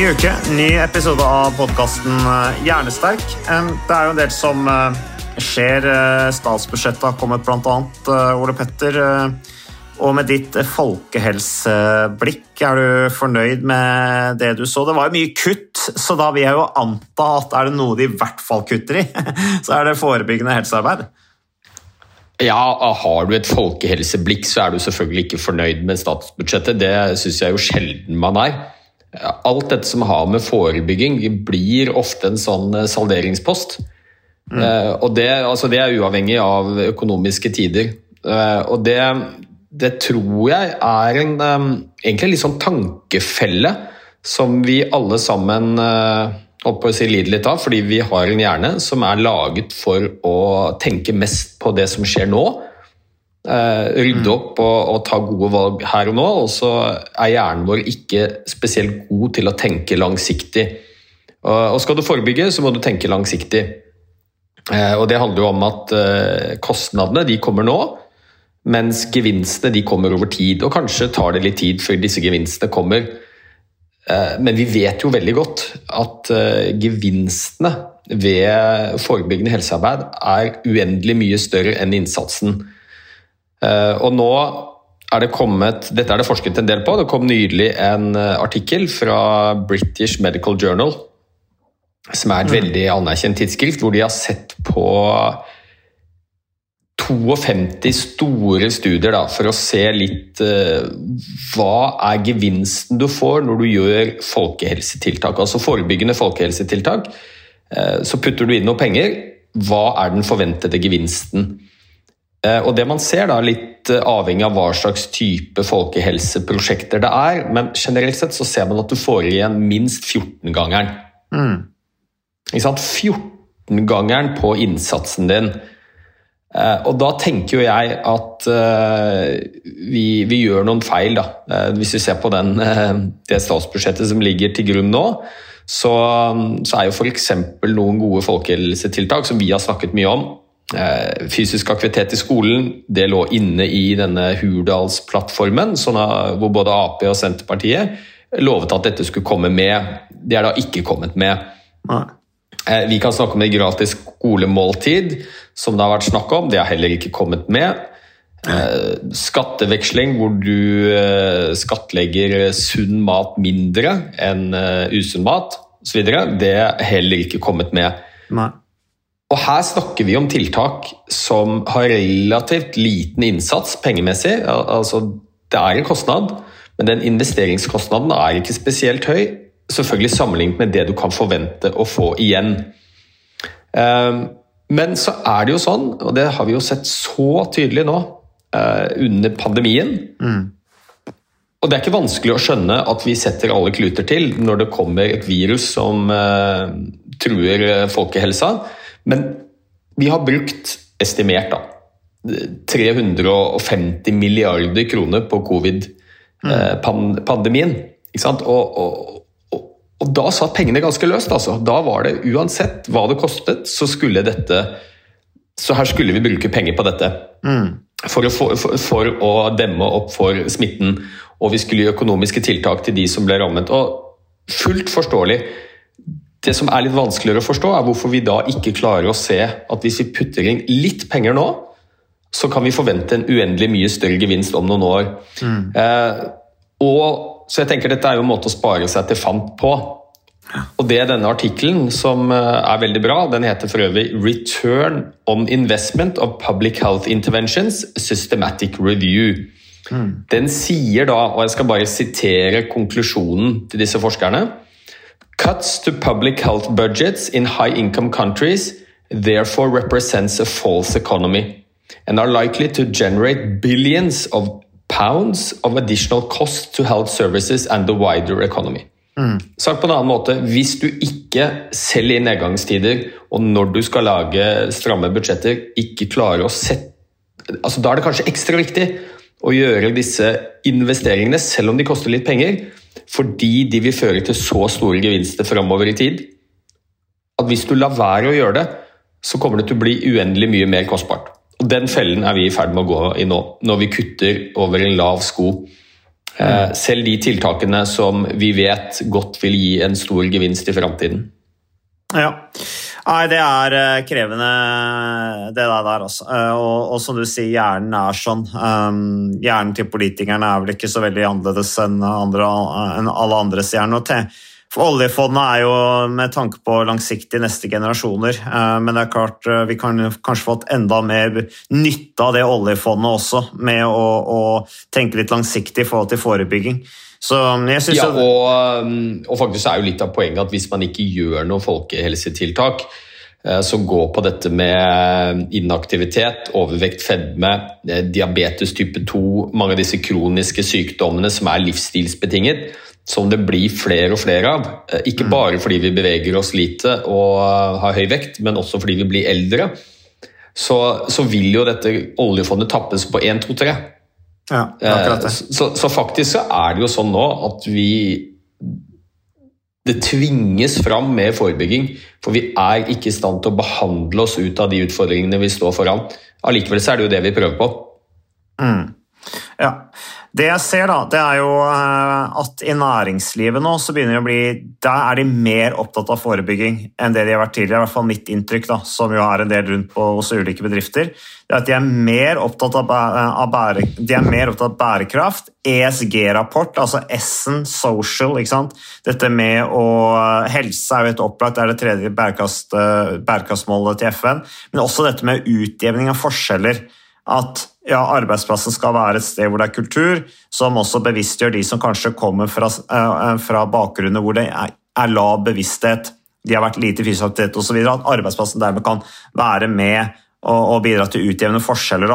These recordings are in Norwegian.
Ny uke, ny episode av podkasten Hjernesterk. Det er jo en del som eh, skjer. Eh, Statsbudsjettet har kommet. Eh, Ole Petter, eh, og med ditt eh, folkehelseblikk, er du fornøyd med det du så? Det var jo mye kutt, så da vil jeg jo anta at er det noe de i hvert fall kutter i, så er det forebyggende helsearbeid. Ja, har du et folkehelseblikk, så er du selvfølgelig ikke fornøyd med statsbudsjettet. Det syns jeg jo sjelden man er. Alt dette som har med forebygging, blir ofte en sånn salderingspost. Mm. Eh, og det, altså det er uavhengig av økonomiske tider. Eh, og det, det tror jeg er en eh, egentlig litt sånn tankefelle som vi alle sammen eh, på å si lider litt av, fordi vi har en hjerne som er laget for å tenke mest på det som skjer nå. Eh, rydde opp og, og ta gode valg her og nå, og så er hjernen vår ikke spesielt god til å tenke langsiktig. Og, skal du forebygge, så må du tenke langsiktig. Eh, og det handler jo om at eh, kostnadene de kommer nå, mens gevinstene de kommer over tid. Og kanskje tar det litt tid før disse gevinstene kommer. Men vi vet jo veldig godt at gevinstene ved forebyggende helsearbeid er uendelig mye større enn innsatsen. Eh, Og nå er det kommet, Dette er det forsket en del på. Det kom nylig en eh, artikkel fra British Medical Journal, som er et veldig anerkjent tidsskrift, hvor de har sett på 52 store studier da, for å se litt uh, hva er gevinsten du får når du gjør folkehelsetiltak, altså forebyggende folkehelsetiltak. Uh, så putter du inn noe penger. Hva er den forventede gevinsten? Eh, og det man ser, da, litt eh, avhengig av hva slags type folkehelseprosjekter det er, men generelt sett så ser man at du får igjen minst 14-gangeren. Ikke sant? 14-gangeren på innsatsen din. Eh, Og da tenker jo jeg at vi, vi gjør noen feil, da. Hvis vi ser på den, det statsbudsjettet som ligger til grunn nå, så, så er jo f.eks. noen gode folkehelsetiltak som vi har snakket mye om. Eh, Fysisk aktivitet i skolen det lå inne i denne Hurdalsplattformen, sånn hvor både Ap og Senterpartiet lovet at dette skulle komme med. Det er da ikke kommet med. Nei. Eh, Vi kan snakke om det gratis skolemåltid, som det har vært snakk om. Det har heller ikke kommet med. Eh, Skatteveksling, hvor du skattlegger sunn mat mindre enn usunn mat osv. Det er heller ikke kommet med. Nei. Og her snakker vi om tiltak som har relativt liten innsats pengemessig. Altså, det er en kostnad, men den investeringskostnaden er ikke spesielt høy. Selvfølgelig sammenlignet med det du kan forvente å få igjen. Ehm, Men så er det jo sånn, og det har vi jo sett så tydelig nå eh, under pandemien Og det er ikke vanskelig å skjønne at vi setter alle kluter til når det kommer et virus som eh, truer eh, folkehelsa. Men vi har brukt, estimert da, 350 milliarder kroner på covid-pandemien. Ikke sant? Og, og, og, og da satt pengene ganske løst. Altså. Da var det uansett hva det kostet, så skulle dette Så her skulle vi bruke penger på dette. For, å, for, for å demme opp for smitten. Og vi skulle gi økonomiske tiltak til de som ble rammet. Og fullt forståelig. Det som er litt vanskeligere å forstå, er hvorfor vi da ikke klarer å se at hvis vi putter inn litt penger nå, så kan vi forvente en uendelig mye større gevinst om noen år. Eh, og, så jeg tenker Dette er jo en måte å spare seg til fant på. Og det er denne artikkelen, som eh, er veldig bra, den heter for øvrig 'Return on Investment of Public Health Interventions Systematic Review'. Den sier da, og jeg skal bare sitere konklusjonen til disse forskerne Cuts to public health budgets in high income countries therefore represents a false economy and are likely to generate billions of pounds of additional cost to health services and the wider economy. Sagt på en annen måte, hvis du ikke selv i nedgangstider og når du skal lage stramme budsjetter, ikke klarer å sette altså Da er det kanskje ekstra viktig å gjøre disse investeringene, selv om de koster litt penger, fordi de vil føre til så store gevinster framover i tid. At hvis du lar være å gjøre det, så kommer det til å bli uendelig mye mer kostbart. Og Den fellen er vi i ferd med å gå i nå, når vi kutter over en lav sko. Eh, selv de tiltakene som vi vet godt vil gi en stor gevinst i framtiden. Ja. Nei, det er eh, krevende, det der, altså. Eh, Og, og som du sier, hjernen er sånn. Um, hjernen til politikerne er vel ikke så veldig annerledes enn, andre, enn alle andres hjerne. For oljefondet er jo med tanke på langsiktig neste generasjoner, eh, men det er klart vi kan kanskje fått enda mer nytte av det oljefondet også, med å, å tenke litt langsiktig i forhold til forebygging. Så jeg synes Ja, og, um, og faktisk er jo litt av poenget at hvis man ikke gjør noen folkehelsetiltak, eh, så gå på dette med inaktivitet, overvekt, fedme, eh, diabetes type 2, mange av disse kroniske sykdommene som er livsstilsbetinget, som det blir flere og flere av. Eh, Ikke bare fordi vi beveger oss lite og har høy vekt, men også fordi vi blir eldre. Så, så vil jo dette oljefondet tappes på 1, 2, 3. ja, er akkurat det. Eh, Så, så faktisk så er det jo sånn nå at vi Det tvinges fram med forebygging, for vi er ikke i stand til å behandle oss ut av de utfordringene vi står foran. Allikevel så er det jo det vi prøver på. Ja. Det jeg ser, da, det er jo eh, at i næringslivet nå så begynner det å bli Der er de mer opptatt av forebygging enn det de har vært tidligere. I hvert fall mitt inntrykk, da, som jo er en del rundt på hos ulike bedrifter. Det er at de er mer opptatt av, av, bære, er mer opptatt av bærekraft. ESG-rapport, altså S-en, social, ikke sant. Dette med å Helse er jo et opplagt, det er det tredje bærekraft, eh, bærekraftsmålet til FN. Men også dette med utjevning av forskjeller at ja, arbeidsplassen skal være et sted hvor det er kultur, som også bevisstgjør de som kanskje kommer fra, eh, fra bakgrunner hvor det er, lav bevissthet, de har vært lite fysisk aktivitet osv., at arbeidsplassen dermed kan være med og, og bidra til å utjevne forskjeller.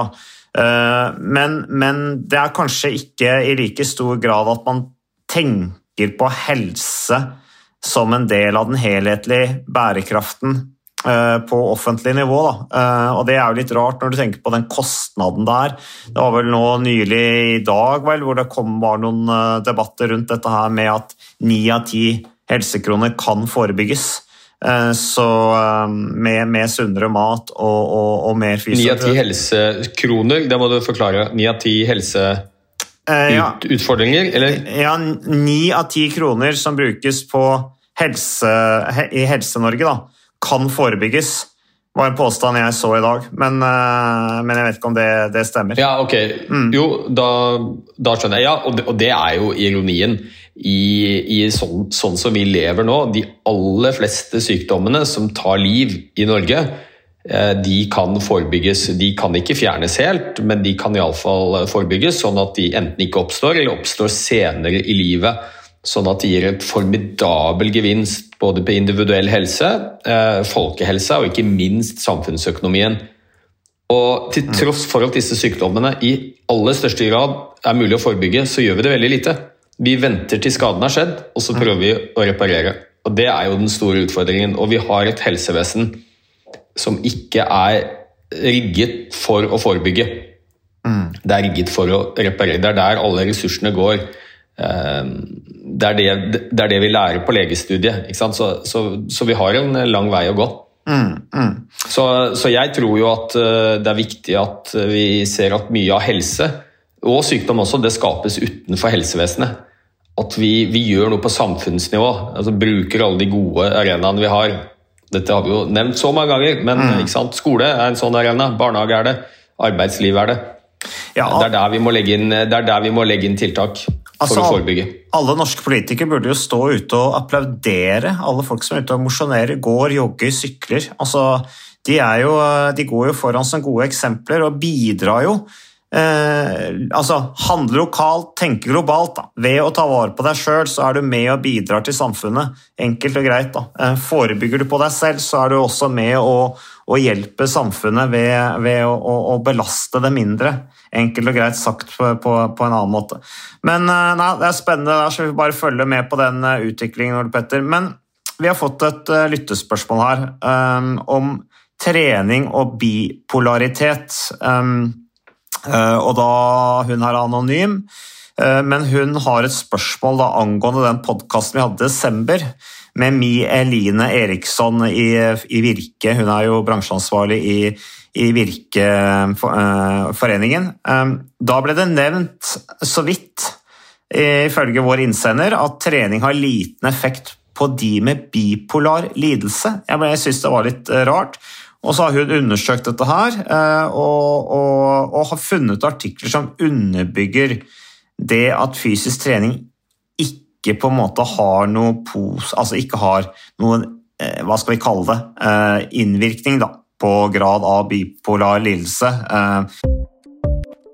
Eh, Men, men det er kanskje ikke i like stor grad at man tenker på helse som en del av den helhetlige bærekraften eh, på offentlig nivå. Da. Eh, Og det er jo litt rart når du tenker på den kostnaden der. Det var vel nå nylig i dag vel, hvor det kom, var noen eh, debatter rundt dette her med at ni av ti helsekroner kan forebygges. Eh, Så eh, med, med sunnere mat og, og, og mer Ni av ti helsekroner, det må du forklare. Ni av ti Eh, ja. helseutfordringer, eller? Ja, ni av ti kroner som brukes på helse, i Helse-Norge, da, kan forebygges. var en påstand jeg så i dag, men, eh, men jeg vet ikke om det, det stemmer. Ja, ok. Jo, da, da skjønner jeg. Ja, og det, og det er jo ironien i, i sånn, sånn som vi lever nå. De aller fleste sykdommene som tar liv i Norge, eh, de kan forebygges. De kan ikke fjernes helt, men de kan iallfall forebygges, sånn at de enten ikke oppstår, eller oppstår senere i livet. Sånn at det gir et formidabel gevinst både på individuell helse, eh, folkehelse og ikke minst samfunnsøkonomien. Og til tross for at disse sykdommene i aller største grad er mulig å forebygge, så gjør vi det veldig lite. Vi venter til skaden har skjedd, og så prøver vi å reparere. Og Det er jo den store utfordringen. Og vi har et helsevesen som ikke er rigget for å forebygge. Det er rigget for å reparere. Det er der alle ressursene går. Eh, Det er det, det, er det vi lærer på legestudiet. Så, så, så vi har en lang vei å gå. Så, så jeg tror jo at eh, det er viktig at vi ser at mye av helse, og sykdom også, det skapes utenfor helsevesenet. at vi, vi gjør noe på samfunnsnivå. altså Bruker alle de gode arenaene vi har. Dette har vi jo nevnt så mange ganger, men ikke sant? skole er en sånn arena. Barnehage er det. Arbeidsliv er det. Ja, Det er der vi må legge inn, det er der vi må legge inn tiltak for Altså, å forebygge. Alle norske politikere burde jo stå ute og applaudere alle folk som er ute og mosjonerer, går, jogger, sykler. Altså, de, jo, de går jo foran som gode eksempler og bidrar jo. Eh, altså, Handle lokalt, tenke globalt. Da. Ved å ta vare på deg sjøl, så er du med og bidrar til samfunnet. Enkelt og greit. da. Eh, forebygger du på deg selv, så er du også med å, å hjelpe samfunnet ved, ved å, å, å belaste det mindre. Enkelt og greit sagt på, på, på en annen måte. Men eh, nei, det er spennende, der, så vi bare følge med på den eh, utviklingen. Ole Petter. Men vi har fått et uh, lyttespørsmål her um, om trening og bipolaritet. Um, og da Hun er anonym, eh, men hun har et spørsmål da, angående den podkasten vi hadde i desember med Mi Eline Eriksson i, i Virke. Hun er jo bransjeansvarlig i, i Virkeforeningen. Um, da ble det nevnt så vidt, ifølge vår innsender, at trening har liten effekt på de med bipolar lidelse. Jeg, syns det var litt eh, rart. Og så har hun undersøkt dette her, eh, og, og, og har funnet artikler som underbygger det at fysisk trening ikke på en måte har noe pos... Altså ikke har noen, eh, hva skal vi kalle det, eh, innvirkning da, på grad av bipolar lidelse.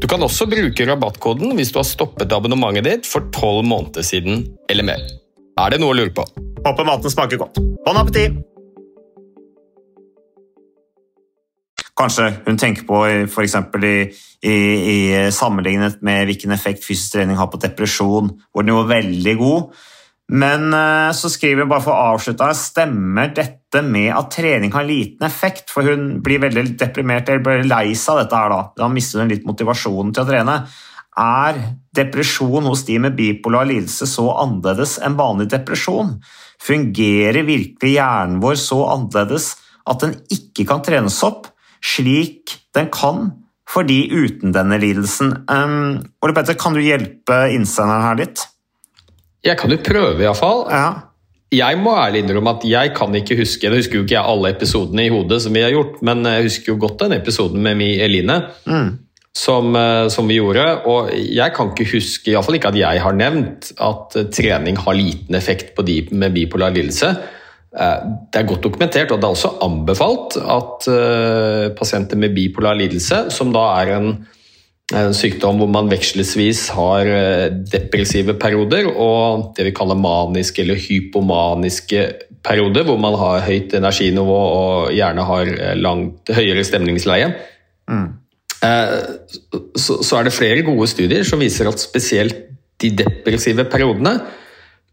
Du kan også bruke rabattkoden hvis du har stoppet abonnementet ditt for tolv måneder siden eller mer. Er det noe å lure på? Håper maten smaker godt. Bon appétit! kanskje hun tenker på f.eks. I, i, i sammenlignet med hvilken effekt fysisk trening har på depresjon, hvor den jo er veldig god. Men eh, så skriver hun bare for å avslutte her, stemmer dette med at trening har liten effekt? For hun blir veldig deprimert eller blir lei seg av dette her da. Da mister hun litt motivasjonen til å trene. Er depresjon hos de med bipolar lidelse så annerledes enn vanlig depresjon? Fungerer virkelig hjernen vår så annerledes at den ikke kan trenes opp slik den kan for de uten denne lidelsen? Um, Ole Petter, kan du hjelpe innsenderen her litt? Jeg kan jo prøve, iallfall. Ja. Jeg må ærlig innrømme at jeg kan ikke huske Jeg husker jo ikke alle episodene i hodet som vi har gjort, men jeg husker jo godt den episoden med Mi Eline. Mm. Som, eh, som, vi gjorde. Og jeg kan ikke huske, iallfall ikke at jeg har nevnt, at eh, trening har liten effekt på de med bipolar lidelse. Eh, det er godt dokumentert, og det er også anbefalt at pasienter med bipolar lidelse, som da er en en sykdom hvor man vekslesvis har depressive perioder og det vi kaller maniske eller hypomaniske perioder, hvor man har høyt energinivå og gjerne har langt høyere stemningsleie. Mm. Så er det flere gode studier som viser at spesielt de depressive periodene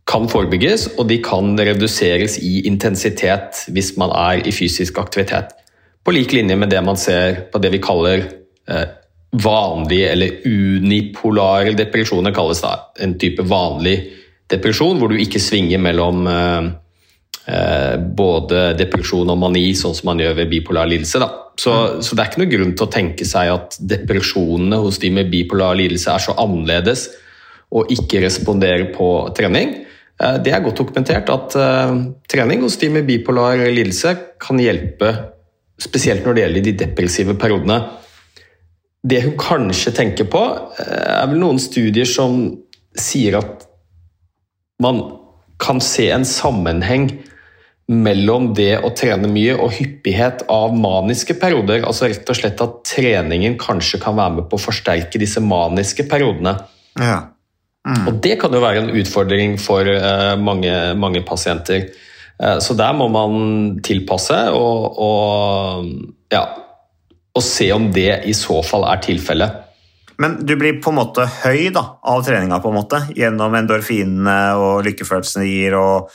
kan forebygges, og de kan reduseres i intensitet hvis man er i fysisk aktivitet. På lik linje med det man ser på det vi kaller vanlige eller unipolare depresjoner, kalles da En type vanlig depresjon hvor du ikke svinger mellom eh, eh, både depresjon og mani, sånn som man gjør ved bipolar lidelse. Så, mm. så, det er ikke noe grunn til å tenke seg at depresjonene hos de med bipolar lidelse er så annerledes og ikke responderer på trening. Eh, det er godt dokumentert at trening hos de med bipolar lidelse kan hjelpe, spesielt når det gjelder de depressive periodene. Det hun kanskje tenker på, eh, er vel noen studier som sier at man kan se en sammenheng mellom det å trene mye og hyppighet av maniske perioder. Altså rett og slett at treningen kanskje kan være med på å forsterke disse maniske periodene. Ja. Mm. Og det kan jo være en utfordring for uh, mange, mange, pasienter. Uh, så der må man tilpasse og, og ja, og se om det i så fall er tilfellet. Men du blir på en måte høy da, av treninga på en måte, gjennom endorfinene og lykkefølelsen det gir. og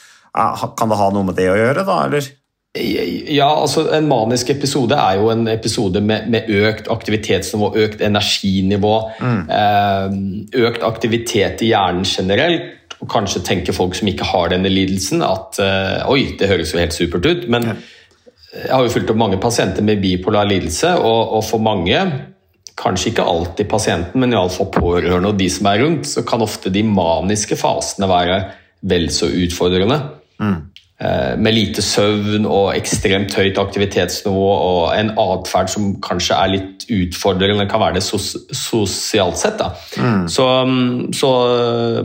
Kan det ha noe med det å gjøre, da? eller? Ja, altså En manisk episode er jo en episode med, med økt aktivitetsnivå, økt energinivå, mm. eh, økt aktivitet i hjernen generelt. Og kanskje tenker folk som ikke har denne lidelsen at eh, oi, det høres jo helt supert ut. men ja jeg har jo fulgt opp mange pasienter med bipolar lidelse, og, og for mange, kanskje ikke alltid pasienten, men iallfall pårørende og de som er rundt, så kan ofte de maniske fasene være vel så utfordrende. Mm. Eh, med lite søvn og ekstremt høyt aktivitetsnivå og en atferd som kanskje er litt utfordrende, kan være det sos sosialt sett. Mm. Så, så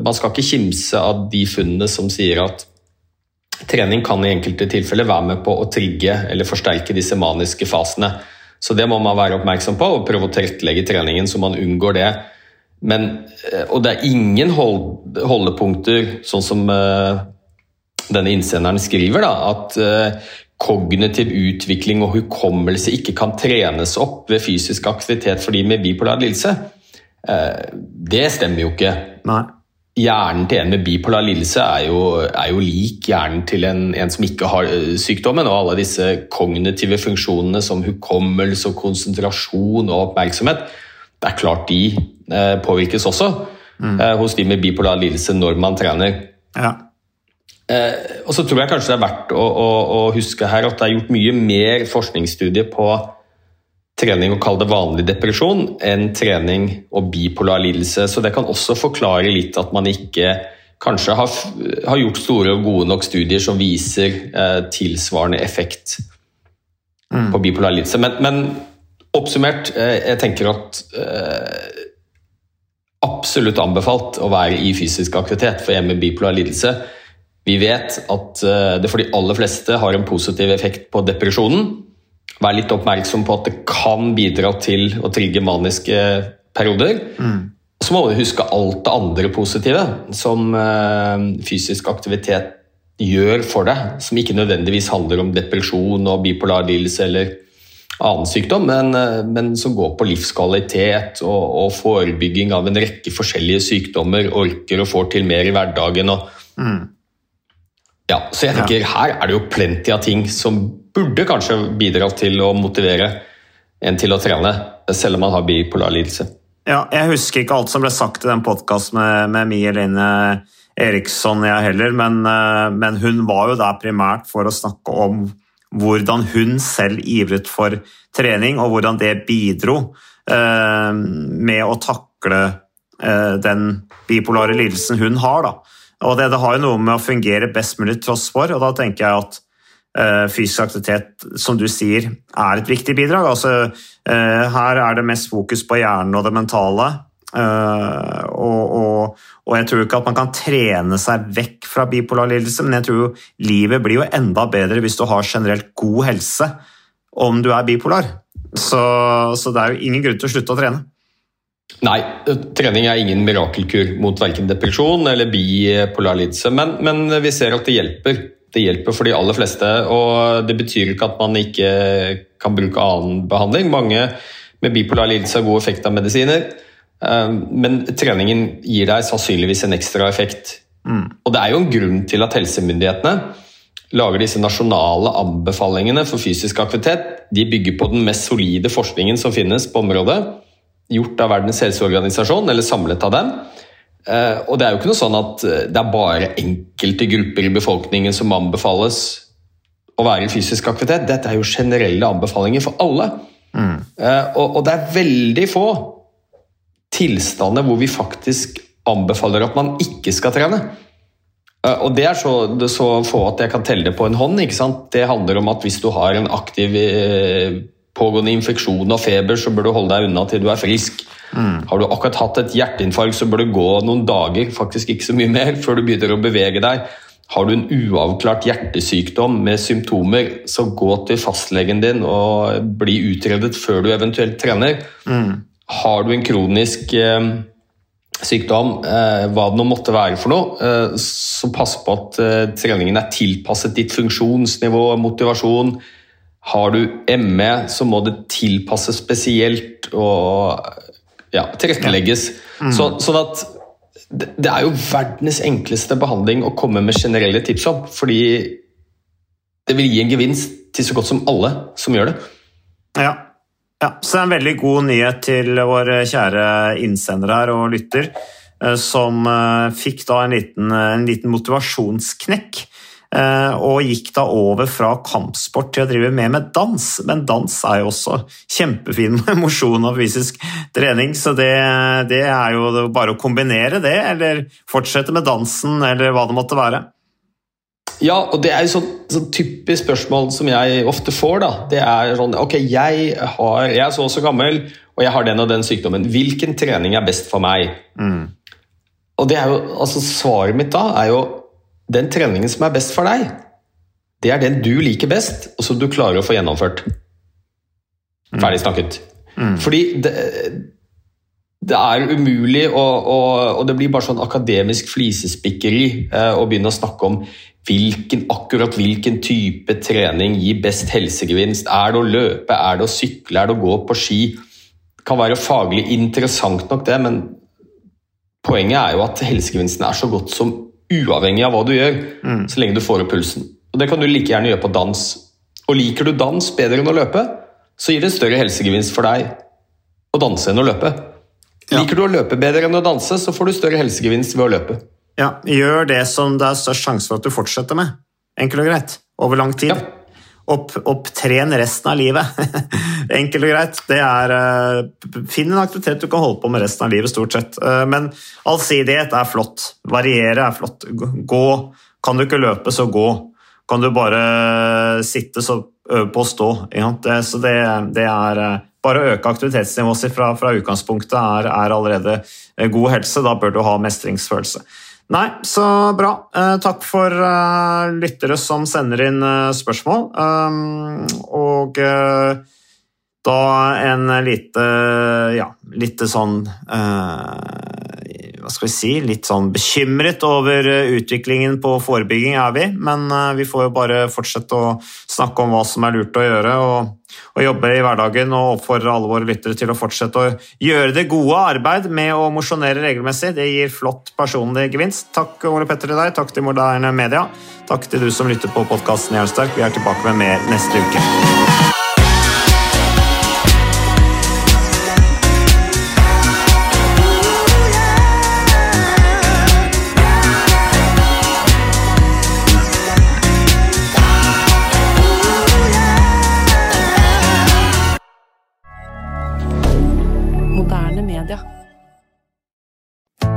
man skal ikke kimse av de funnene som sier at Trening kan i enkelte tilfeller være med på å trigge eller forsterke disse maniske fasene. Så det må man være oppmerksom på og prøve å tilrettelegge treningen så man unngår det. Men, eh, og det er ingen hold, holdepunkter, sånn som uh, denne innsenderen skriver, da, at uh, kognitiv utvikling og hukommelse ikke kan trenes opp ved fysisk aktivitet for de med bipolar lidelse. Uh, det stemmer jo ikke. Nei hjernen til en med bipolar lidelse er jo, er jo lik hjernen til en, en, som ikke har eh, sykdommen. Og alle disse kognitive funksjonene som hukommelse, og konsentrasjon og oppmerksomhet, det er klart de eh, påvirkes også mm. eh, hos de med bipolar lidelse når man trener. Ja. Eh, og så tror jeg kanskje det er verdt å, å, å, huske her at det er gjort mye mer forskningsstudier på trening og kall det vanlig depresjon enn trening og bipolar lidelse. Så det kan også forklare litt at man ikke kanskje har, har gjort store og gode nok studier som viser eh, tilsvarende effekt mm. på bipolar lidelse. Men, men oppsummert, eh, jeg tenker at eh, absolutt anbefalt å være i fysisk aktivitet for en med bipolar lidelse. Vi vet at eh, det for de aller fleste har en positiv effekt på depresjonen være litt oppmerksom på at det kan bidra til å trigge maniske perioder. Mm. Så må du huske alt det andre positive som eh, fysisk aktivitet gjør for deg, som ikke nødvendigvis handler om depresjon og bipolar lidelse eller annen sykdom, men, eh, men som går på livskvalitet og, og, forebygging av en rekke forskjellige sykdommer, orker og får til mer i hverdagen. Og, mm. ja, så jeg tenker ja. her er det jo plenty av ting som burde kanskje bidra til å motivere en til å trene, selv om man har bipolar lidelse. Ja, jeg husker ikke alt som ble sagt i den podkasten med, med Mie Line Eriksson, jeg heller, men, eh, men hun var jo der primært for å snakke om hvordan hun selv ivret for trening, og hvordan det bidro eh, med å takle eh, den bipolare lidelsen hun har. Da. Og det, det, har jo noe med å fungere best mulig tross for, og da tenker jeg at fysisk aktivitet, som du sier, er et viktig bidrag. Altså, eh, her er det mest fokus på hjernen og det mentale. Uh, og, og, og, jeg tror ikke at man kan trene seg vekk fra bipolar lidelse, men jeg tror livet blir jo enda bedre hvis du har generelt god helse om du er bipolar. Så, så det er jo ingen grunn til å slutte å trene. Nei, trening er ingen mirakelkur mot verken depresjon eller bipolar lidelse, men, men vi ser at det hjelper. Det hjelper for de aller fleste, og det betyr ikke at man ikke kan bruke annen behandling. Mange med bipolar lidelse har god effekt av medisiner. Ehm, men treningen gir deg sannsynligvis en ekstra effekt. Mm. Og det er jo en grunn til at helsemyndighetene lager disse nasjonale anbefalingene for fysisk aktivitet. De bygger på den mest solide forskningen som finnes på området. Gjort av Verdens helseorganisasjon, eller samlet av dem. Ehm, og det er jo ikke noe sånn at eh, det er bare enkelte grupper i befolkningen som anbefales å være i fysisk aktivitet. Dette er jo generelle anbefalinger for alle. Mm. Ehm, og det er veldig få tilstander hvor vi faktisk anbefaler at man ikke skal trene. Eh, og Det er så, det er så få at jeg kan telle det på en hånd. Det handler om at hvis du har en aktiv eh, pågående infeksjon og feber, så bør du holde deg unna til du er frisk. Mm. Har du akkurat hatt et hjerteinfarkt, så bør du gå noen dager, faktisk ikke så mye mer, før du begynner å bevege deg. Har du en uavklart hjertesykdom med symptomer, så gå til fastlegen din og bli utredet før du eventuelt trener. Mm. Har du en kronisk eh, sykdom, eh, hva det nå måtte være for noe, eh, så pass på at treningen er tilpasset ditt funksjonsnivå, motivasjon. Har du ME, så må det tilpasses spesielt og ja, tilrettelegges. Mm. Så, sånn at det er jo verdens enkleste behandling å komme med generelle tips om, fordi det vil gi en gevinst til så godt som alle som gjør det. Ja, ja, så det er en veldig god nyhet til våre kjære innsender her og lytter, eh, som eh, fikk da en liten, en liten motivasjonsknekk. Eh, og gikk da over fra kampsport til å drive mer med dans. Men dans er jo også kjempefin med mosjon og fysisk trening, så det, det er jo bare å kombinere det, eller fortsette med dansen, eller hva det måtte være. Ja, og det er jo sånn, sånn, typisk spørsmål som jeg ofte får. da. Det er sånn Ok, jeg, har, jeg er så og så gammel, og jeg har den og den sykdommen. Hvilken trening er best for meg? Mm. Og det er jo, altså Svaret mitt da er jo den treningen som er best for deg, det er den du liker best, og som du klarer å få gjennomført. Mm. Ferdig snakket. Mm. Fordi det, det er umulig, og, og, og, det blir bare sånn akademisk flisespikkeri eh, å begynne å snakke om hvilken, akkurat hvilken type trening gir best helsegevinst. Er det å løpe, er det å sykle, er det å gå på ski? Det kan være faglig interessant nok, det, men poenget er jo at helsegevinsten er så godt som uavhengig av hva du gjør, mm. så lenge du får opp pulsen. Og Det kan du like gjerne gjøre på dans. Og Liker du dans bedre enn å løpe, så gir det større helsegevinst for deg å danse enn å løpe. Ja. Liker du å løpe bedre enn å danse, så får du større helsegevinst ved å løpe. Ja, Gjør det som det er størst sjanse for at du fortsetter med. Enkelt og greit. Over lang tid. Ja. Opp, opptren resten av livet. Enkelt og greit. Det er uh, Finn en aktivitet du kan holde på med resten av livet, stort sett. Uh, men allsidighet er flott. Variere er flott. Gå. Kan du ikke løpe, så gå. Kan du bare sitte, så øve på å stå. Så det, det er bare å øke aktivitetsnivået sitt fra, fra utgangspunktet er, er, allerede god helse. Da bør du ha mestringsfølelse. Nei, så bra. Eh, takk for uh, lyttere som sender inn uh, spørsmål. Og da en lite Ja, lite sånn hva skal vi si, litt sånn bekymret over eh, utviklingen på forebygging, er vi. Men eh, vi får jo bare fortsette å snakke om hva som er lurt å gjøre, og, og jobbe i hverdagen. Og oppfordre alle våre lyttere til å fortsette å gjøre det gode arbeid med å mosjonere regelmessig. Det gir flott personlig gevinst. Takk Ole Petter til deg, takk til Moderne Media. Takk til du som lytter på podkasten Jernsterk. Vi er tilbake med mer neste uke.